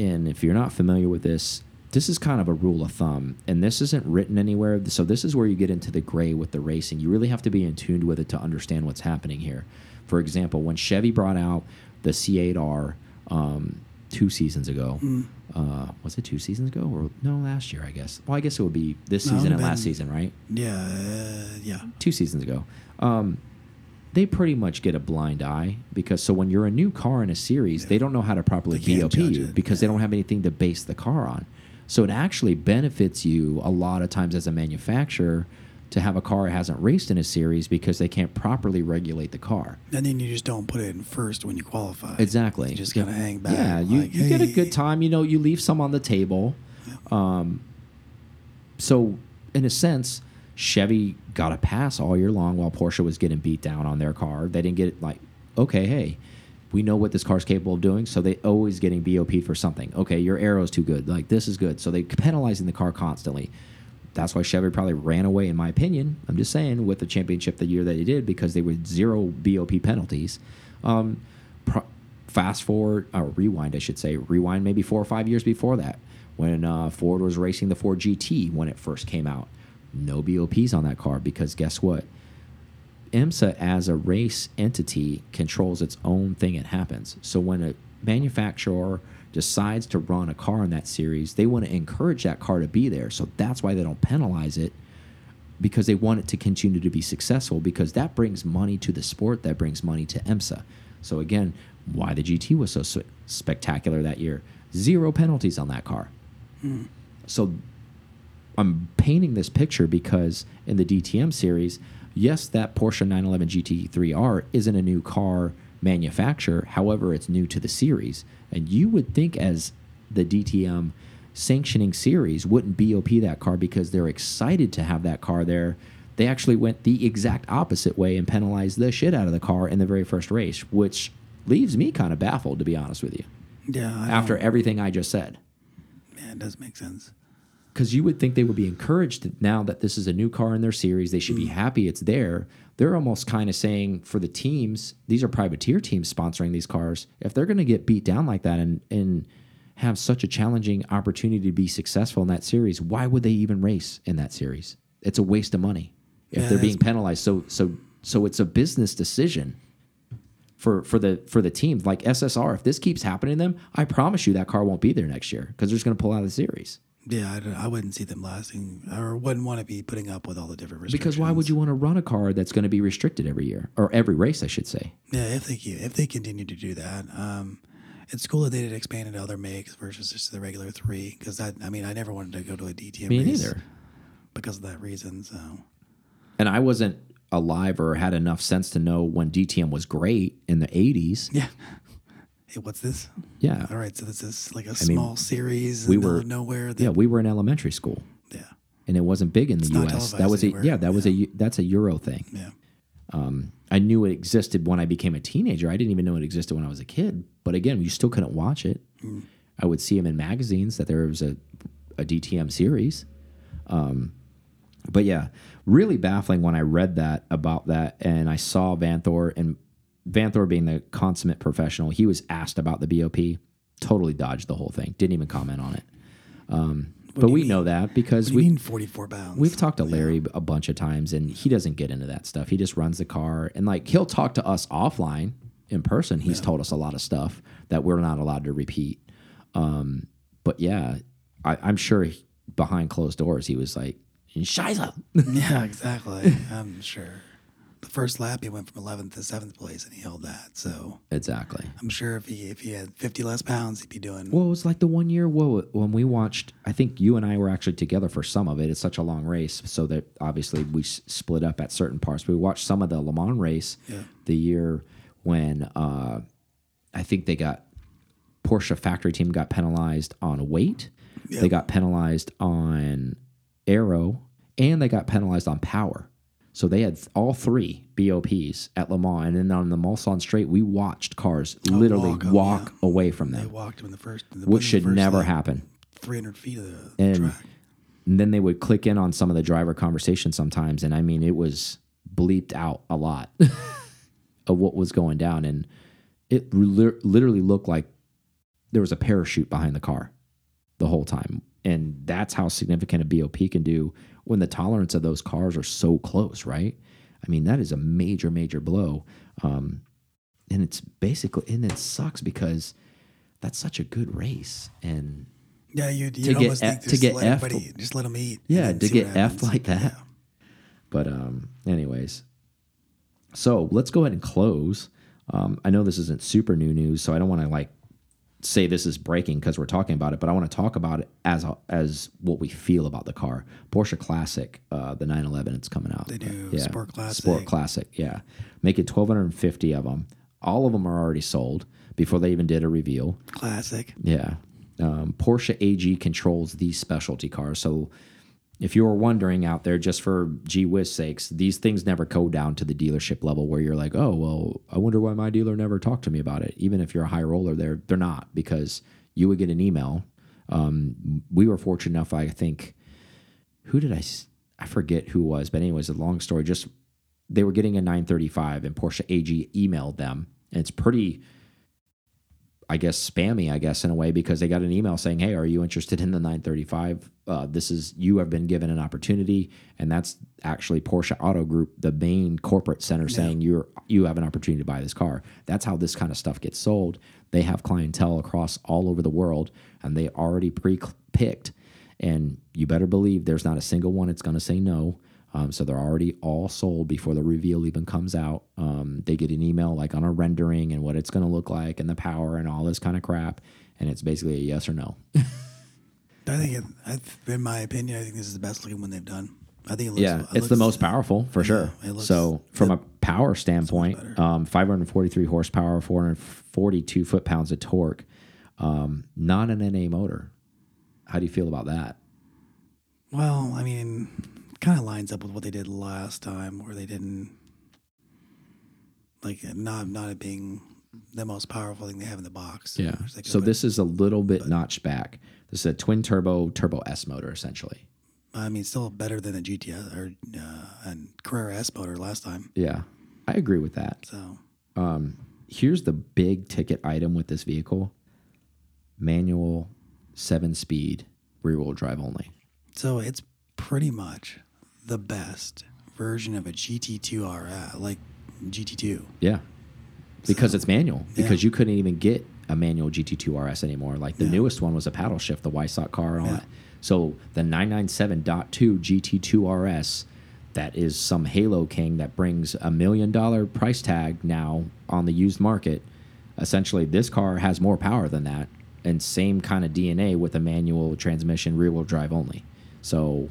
and if you're not familiar with this, this is kind of a rule of thumb, and this isn't written anywhere. So this is where you get into the gray with the racing. You really have to be in tune with it to understand what's happening here. For example, when Chevy brought out the C8R um, two seasons ago, Mm. uh, was it two seasons ago or no last year? I guess. Well, I guess it would be this No, season and last season, right? Yeah. Uh, yeah. two seasons ago. Um, they pretty much get a blind eye because so when you're a new car in a series, they don't know how to properly BOP you because yeah. they don't have anything to base the car on. So it actually benefits you a lot of times as a manufacturer to have a car that hasn't raced in a series because they can't properly regulate the car. And then you just don't put it in first when you qualify. Exactly. You just got to hang back. Yeah, you, like, you get a good time. You know, you leave some on the table. Um, so, in a sense, Chevy got a pass all year long while Porsche was getting beat down on their car. They didn't get like, okay, hey, we know what this car's capable of doing. So they always getting BOP for something. Okay, your arrow's too good. Like this is good. So they penalizing the car constantly. That's why Chevy probably ran away, in my opinion. I'm just saying with the championship the year that they did because they were zero BOP penalties. Um, fast forward or rewind, I should say, rewind maybe four or five years before that when uh, Ford was racing the Ford GT when it first came out. No BOPs on that car because guess what? IMSA as a race entity controls its own thing. It happens. So when a manufacturer decides to run a car in that series, they want to encourage that car to be there. So that's why they don't penalize it because they want it to continue to be successful because that brings money to the sport, that brings money to IMSA. So again, why the GT was so spectacular that year. Zero penalties on that car. Hmm. So I'm painting this picture because in the DTM series, yes, that Porsche 911 GT3R isn't a new car manufacturer. However, it's new to the series. And you would think as the DTM sanctioning series wouldn't BOP that car because they're excited to have that car there. They actually went the exact opposite way and penalized the shit out of the car in the very first race, which leaves me kind of baffled, to be honest with you, Yeah. I after don't- everything I just said. yeah, it does make sense. because you would think they would be encouraged now that this is a new car in their series. They should be mm. happy it's there. They're almost kind of saying for the teams, these are privateer teams sponsoring these cars. If they're going to get beat down like that and and have such a challenging opportunity to be successful in that series, why would they even race in that series? It's a waste of money if Yeah, they're being penalized. So so so it's a business decision for for the for the team like SSR. If this keeps happening to them, I promise you that car won't be there next year because they're just going to pull out of the series. Yeah, I, I wouldn't see them lasting, or wouldn't want to be putting up with all the different restrictions. Because why would you want to run a car that's going to be restricted every year or every race, I should say? Yeah, if they if they continue to do that, um, it's cool that they did expand into other makes versus just the regular three. Because that, I mean, I never wanted to go to a DTM Me race neither. because of that reason. So And I wasn't alive or had enough sense to know when DTM was great in the 80s. yeah. Hey, what's this? Yeah. All right, so this is like a mean, small series in we the middle were- of nowhere. That, Yeah, we were in elementary school yeah, and it wasn't big in the US. That was a yeah, that was a that's a Euro thing. yeah. I knew it existed when I became a teenager. I didn't even know it existed when I was a kid. But again, you still couldn't watch it. I would see them in magazines that there was a, a DTM series. Um, but yeah, really baffling when I read that about that and I saw Vanthoor and Vanthoor being the consummate professional, he was asked about the BOP, totally dodged the whole thing, didn't even comment on it. Um, but we mean? know that because we mean 44 pounds. We've talked to Larry a bunch of times, and he doesn't get into that stuff. He just runs the car, and like he'll talk to us offline in person. He's told us a lot of stuff that we're not allowed to repeat. Um, but yeah, I, I'm sure he, behind closed doors, he was like, "Shiza." yeah, exactly. I'm sure. The first lap, he went from 11th to 7th place, and he held that. So exactly. I'm sure if he if he had 50 less pounds, he'd be doing. Well, it was like the one year whoa, when we watched. I think you and I were actually together for some of it. It's such a long race, so that obviously we s- split up at certain parts. We watched some of the Le Mans race Yeah. the year when uh, I think they got Porsche factory team got penalized on weight. They got penalized on aero, and they got penalized on power. So they had all three BOPs at Le Mans, and then on the Mulsanne Straight, we watched cars literally walk oh, walk, 'em, yeah. away from them. They walked in the first. which should first, never happen. 300 feet of the And- track. And then they would click in on some of the driver conversation sometimes, and I mean, it was bleeped out a lot of what was going down, and it literally looked like there was a parachute behind the car the whole time, and that's how significant a BOP can do when the tolerance of those cars are so close, right? I mean, that is a major, major blow, um, and it's basically, and it sucks because that's such a good race, and Yeah, you'd, you'd to get almost F- think to get let everybody just let them eat. Yeah, to get F like that. Yeah. But um, anyways, so let's go ahead and close. Um, I know this isn't super new news, so I don't want to like say this is breaking because we're talking about it, but I want to talk about it as a, as what we feel about the car. Porsche Classic, uh, the 911, it's coming out. They do yeah. Sport Classic. Sport Classic, yeah. Making 1,250 of them. All of them are already sold before they even did a reveal. Classic. Yeah. Um, Porsche AG controls these specialty cars. So if you were wondering out there, just for gee whiz sakes, these things never go down to the dealership level where you're like, oh, well, I wonder why my dealer never talked to me about it. Even if you're a high roller, they're, they're not because you would get an email. Um, we were fortunate enough, I think, who did I, I forget who was, but anyways, a long story. Just they were getting a 935 and Porsche AG emailed them. And it's pretty, I guess spammy, I guess in a way, because they got an email saying, "Hey, are you interested in the 935? Uh, this is you have been given an opportunity, and that's actually Porsche Auto Group, the main corporate center, saying you're you have an opportunity to buy this car. That's how this kind of stuff gets sold. They have clientele across all over the world, and they already pre-picked, and you better believe there's not a single one that's going to say no. Um, so they're already all sold before the reveal even comes out. Um, they get an email like on a rendering and what it's going to look like and the power and all this kind of crap. And it's basically a yes or no. I think, it, I- in my opinion, I think this is the best looking one they've done. I think it looks. yeah, it it's the most powerful for sure. it looks- so from it- a power standpoint, um, 543 horsepower, 442 foot pounds of torque, um, not an NA motor. How do you feel about that? Well, I mean, kind of lines up with what they did last time, where they didn't like not not it being the most powerful thing they have in the box. Yeah. So this is a little bit notched back. This is a twin turbo turbo S motor essentially. I mean, still better than a GTS or uh, and Carrera S motor last time. Yeah, I agree with that. So Um, here's the big ticket item with this vehicle: manual, seven speed, rear wheel drive only. so it's pretty much the best version of a GT2 RS, like GT2. Yeah, because So, it's manual. yeah. Because you couldn't even get a manual GT2 RS anymore. Like the Yeah. newest one was a paddle shift, the Weissach car, and all Yeah. that. So the 997.2 GT2 RS, that is some Halo King that brings a million dollar price tag now on the used market. Essentially, this car has more power than that, and same kind of DNA with a manual transmission, rear wheel drive only. So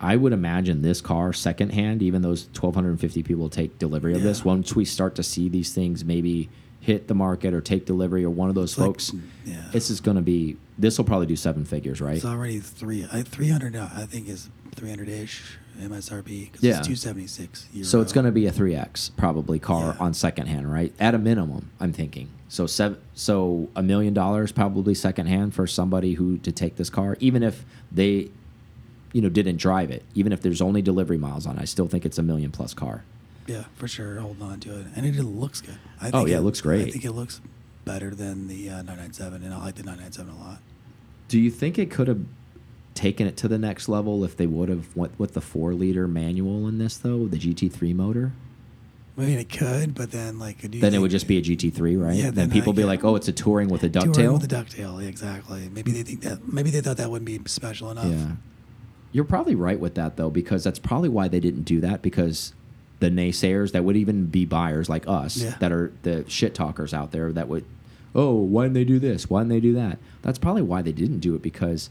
I would imagine this car secondhand, even those 1,250 people take delivery of this. Once we start to see these things maybe hit the market or take delivery or one of those like- folks, yeah. this is going to be, this will probably do seven figures, right? It's already three. I, 300, uh, I think, is 300 ish MSRP. 'cause Yeah. It's 276. So it's going to be a 3X probably car Yeah. on secondhand, right? At a minimum, I'm thinking. So seven, so a million dollars probably secondhand for somebody who to take this car, even if they, you know, didn't drive it, even if there's only delivery miles on. it, I still think it's a million plus car. Yeah, for sure. Hold on to it. And it looks good. I Oh, yeah, it looks great. I think it looks better than the uh, 997, and I like the 997 a lot. Do you think it could have taken it to the next level if they would have went with the four liter manual in this though, the GT3 motor? I mean, it could, but then like, do you Then it would just be a GT3, right? Yeah, then then people I be like, "Oh, it's a touring with a Touring ducktail." with the ducktail, exactly. Maybe they think that. Maybe they thought that wouldn't be special enough. Yeah. You're probably right with that though, because that's probably why they didn't do that. Because the naysayers that would even be buyers like us Yeah. that are the shit talkers out there that would, oh, why didn't they do this? Why didn't they do that? That's probably why they didn't do it because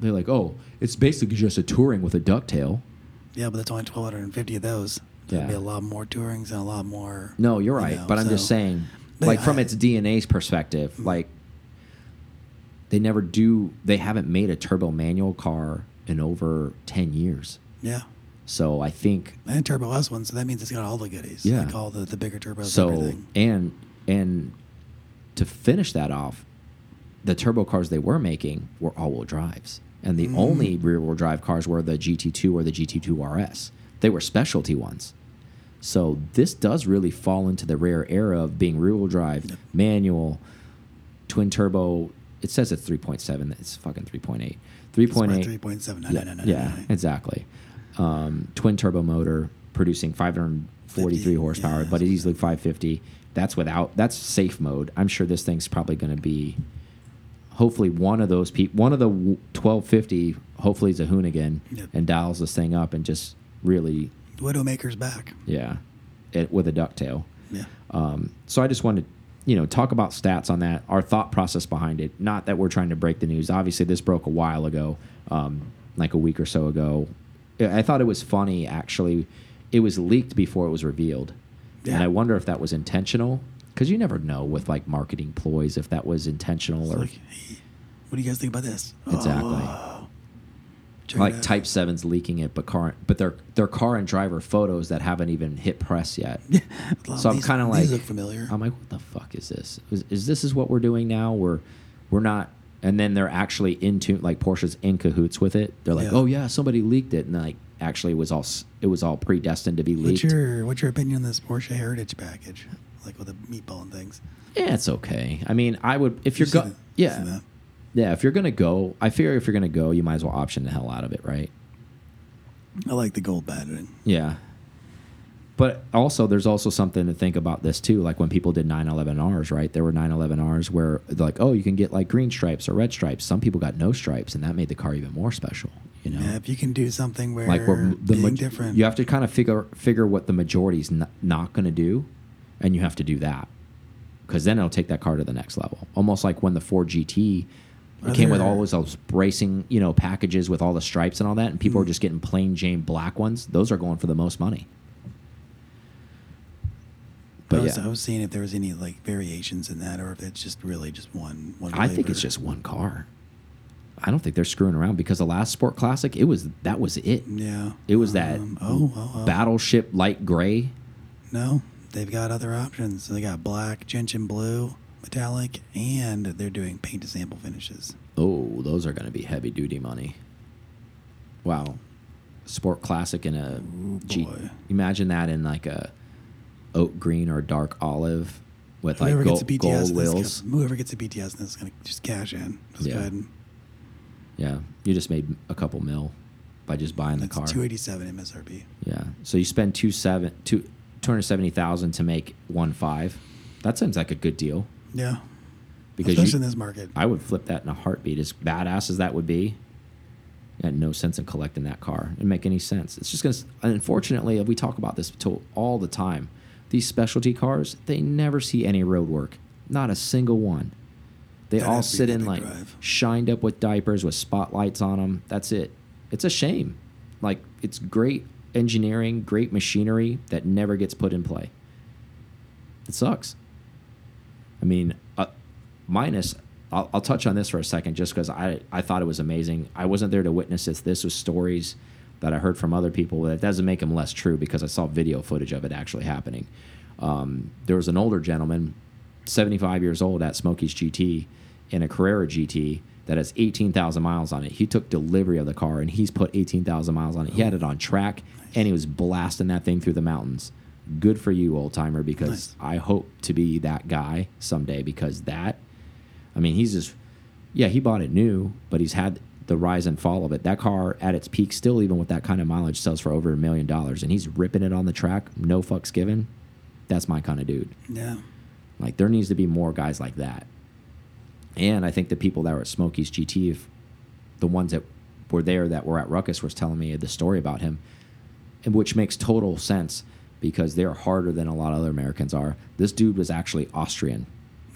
they're like, oh, it's basically just a touring with a ducktail. Yeah, but that's only 1,250 of those. There'd Yeah. be a lot more tourings and a lot more. No, you're you right. know, but I'm just saying, like from its DNA's perspective, mm. like they never do. They haven't made a turbo manual car in over ten years. Yeah. So I think And Turbo S one, so that means it's got all the goodies. Yeah. Like all the, the bigger turbos so and everything. and and to finish that off, the turbo cars they were making were all-wheel drives, and the Mm. only rear-wheel drive cars were the GT2 or the GT2 RS. They were specialty ones. So this does really fall into the rare era of being rear-wheel drive, Yep. manual, twin turbo. It says it's 3.7. It's fucking 3.8. 3.8. 3.7. No, Yeah, no, no, no, yeah, exactly. Um, twin turbo motor producing 543 horsepower, yeah, but that's easily 550. That's without that's safe mode. I'm sure this thing's probably going to be. Hopefully, one of those people, one of the 1250, hopefully is a Hoonigan Yep. and dials this thing up and just really, Widowmaker's back. yeah, it with a ducktail. Yeah. Um, so I just wanted to, you know, talk about stats on that, our thought process behind it. Not that we're trying to break the news. Obviously, this broke a while ago, um, like a week or so ago. I thought it was funny, actually. It was leaked before it was revealed. And I wonder if that was intentional. Because you never know with like marketing ploys if that was intentional It's or like, hey, what do you guys think about this? Exactly. Oh. Like. Type Seven's leaking it, but car, but they're they're car and driver photos that haven't even hit press yet. So I'm kinda these like- look familiar. I'm like, what the fuck is this? Is, is this is what we're doing now? We're we're not, and then they're actually into like Porsche's in cahoots with it. They're like, Yeah. oh yeah, somebody leaked it, and like actually it was all it was all predestined to be leaked. what's your what's your opinion on this Porsche Heritage package? Like with the meatball and things. yeah, it's okay. I mean, I would if You you're see go, yeah, yeah. If you're gonna go, I figure if you're gonna go, you might as well option the hell out of it, right? I like the gold batting. Yeah. But also, there's also something to think about this too. Like when people did 911Rs, right? There were 911Rs where, like, oh, you can get like green stripes or red stripes. Some people got no stripes, and that made the car even more special. You know, Yeah, if you can do something where like we're the being different. You have to kind of figure figure what the majority's not, not going to do, and you have to do that because then it'll take that car to the next level. Almost like when the Ford GT it came with all those, those bracing, you know, packages with all the stripes and all that, and people Mm. are just getting plain Jane black ones. Those are going for the most money. But I was, yeah, I was seeing if there was any like variations in that, or if it's just really just one. one I think it's just one car. I don't think they're screwing around because the last Sport Classic, it was that was it. Yeah. It was that Um, oh, oh, oh. battleship light gray. No, they've got other options. They got black, gentian blue, metallic, and they're doing paint to sample finishes. Oh, those are going to be heavy duty money. Wow, Sport Classic in a G. boy. Imagine that in like a oak green or dark olive with like gold, gets a PTS, gold wheels. gonna- whoever gets a PTS, this is gonna just cash in. Just Yeah. go ahead and Yeah, you just made a couple mil by just buying the it's car. two eighty seven MSRP. Yeah, so you spend two seven two two hundred seventy thousand to make one five. That seems like a good deal Yeah, because especially you, in this market. I would flip that in a heartbeat. As badass as that would be, it had no sense in collecting that car. It didn't make any sense. It's just gonna. Unfortunately, we talk about this to- all the time. These specialty cars, they never see any road work. Not a single one. They That all has to be sit in like drive. shined up with diapers with spotlights on them. That's it. It's a shame. Like it's great engineering, great machinery that never gets put in play. It sucks. I mean, uh, minus. I'll, I'll touch on this for a second, just because I I thought it was amazing. I wasn't there to witness this. This was stories that I heard from other people. That doesn't make them less true because I saw video footage of it actually happening. Um, there was an older gentleman, 75 years old, at Smokey's GT in a Carrera GT that has 18,000 miles on it. He took delivery of the car and he's put 18,000 miles on it. He had it on track and he was blasting that thing through the mountains. Good for you, old timer, because Nice. I hope to be that guy someday because that, I mean, he's just, yeah, he bought it new, but he's had the rise and fall of it. That car at its peak, still even with that kind of mileage, sells for over a million dollars, and he's ripping it on the track, no fucks given. That's my kind of dude. Yeah, Like there needs to be more guys like that. And I think the people that were at Smokey's GT, if the ones that were there that were at Ruckus was telling me the story about him, which makes total sense because they're harder than a lot of other Americans are. This dude was actually Austrian,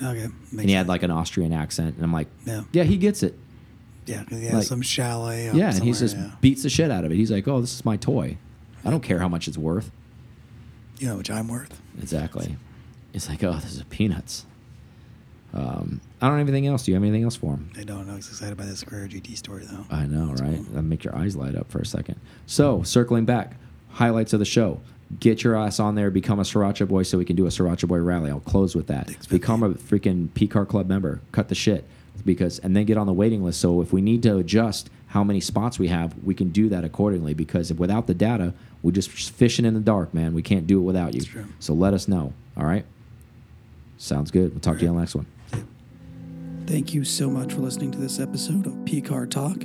okay. and he had like an Austrian accent, and I'm like, Yeah. yeah, he gets it. Yeah, he has like- some chalet. Yeah, and he just yeah. beats the shit out of it. He's like, oh, this is my toy. I don't care how much it's worth. you know, which I'm worth. Exactly. It's like, oh, this is peanuts. Um, I don't have anything else. Do you have anything else for him? I don't. I was excited by this Carrera GT story though. I know, That's right? cool. That'll make your eyes light up for a second. So, circling back, highlights of the show. Get your ass on there, become a Sriracha boy so we can do a Sriracha boy rally. I'll close with that. Become a freaking P Car Club member. Cut the shit. Because and then get on the waiting list. So if we need to adjust how many spots we have, we can do that accordingly. Because if without the data, we're just fishing in the dark, man. We can't do it without you. True. So let us know. All right. Sounds good. We'll talk to you on the next one. Thank you so much for listening to this episode of PCAR Talk.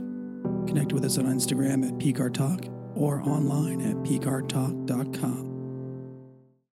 Connect with us on Instagram at PCAR Talk or online at PCARTalk.com.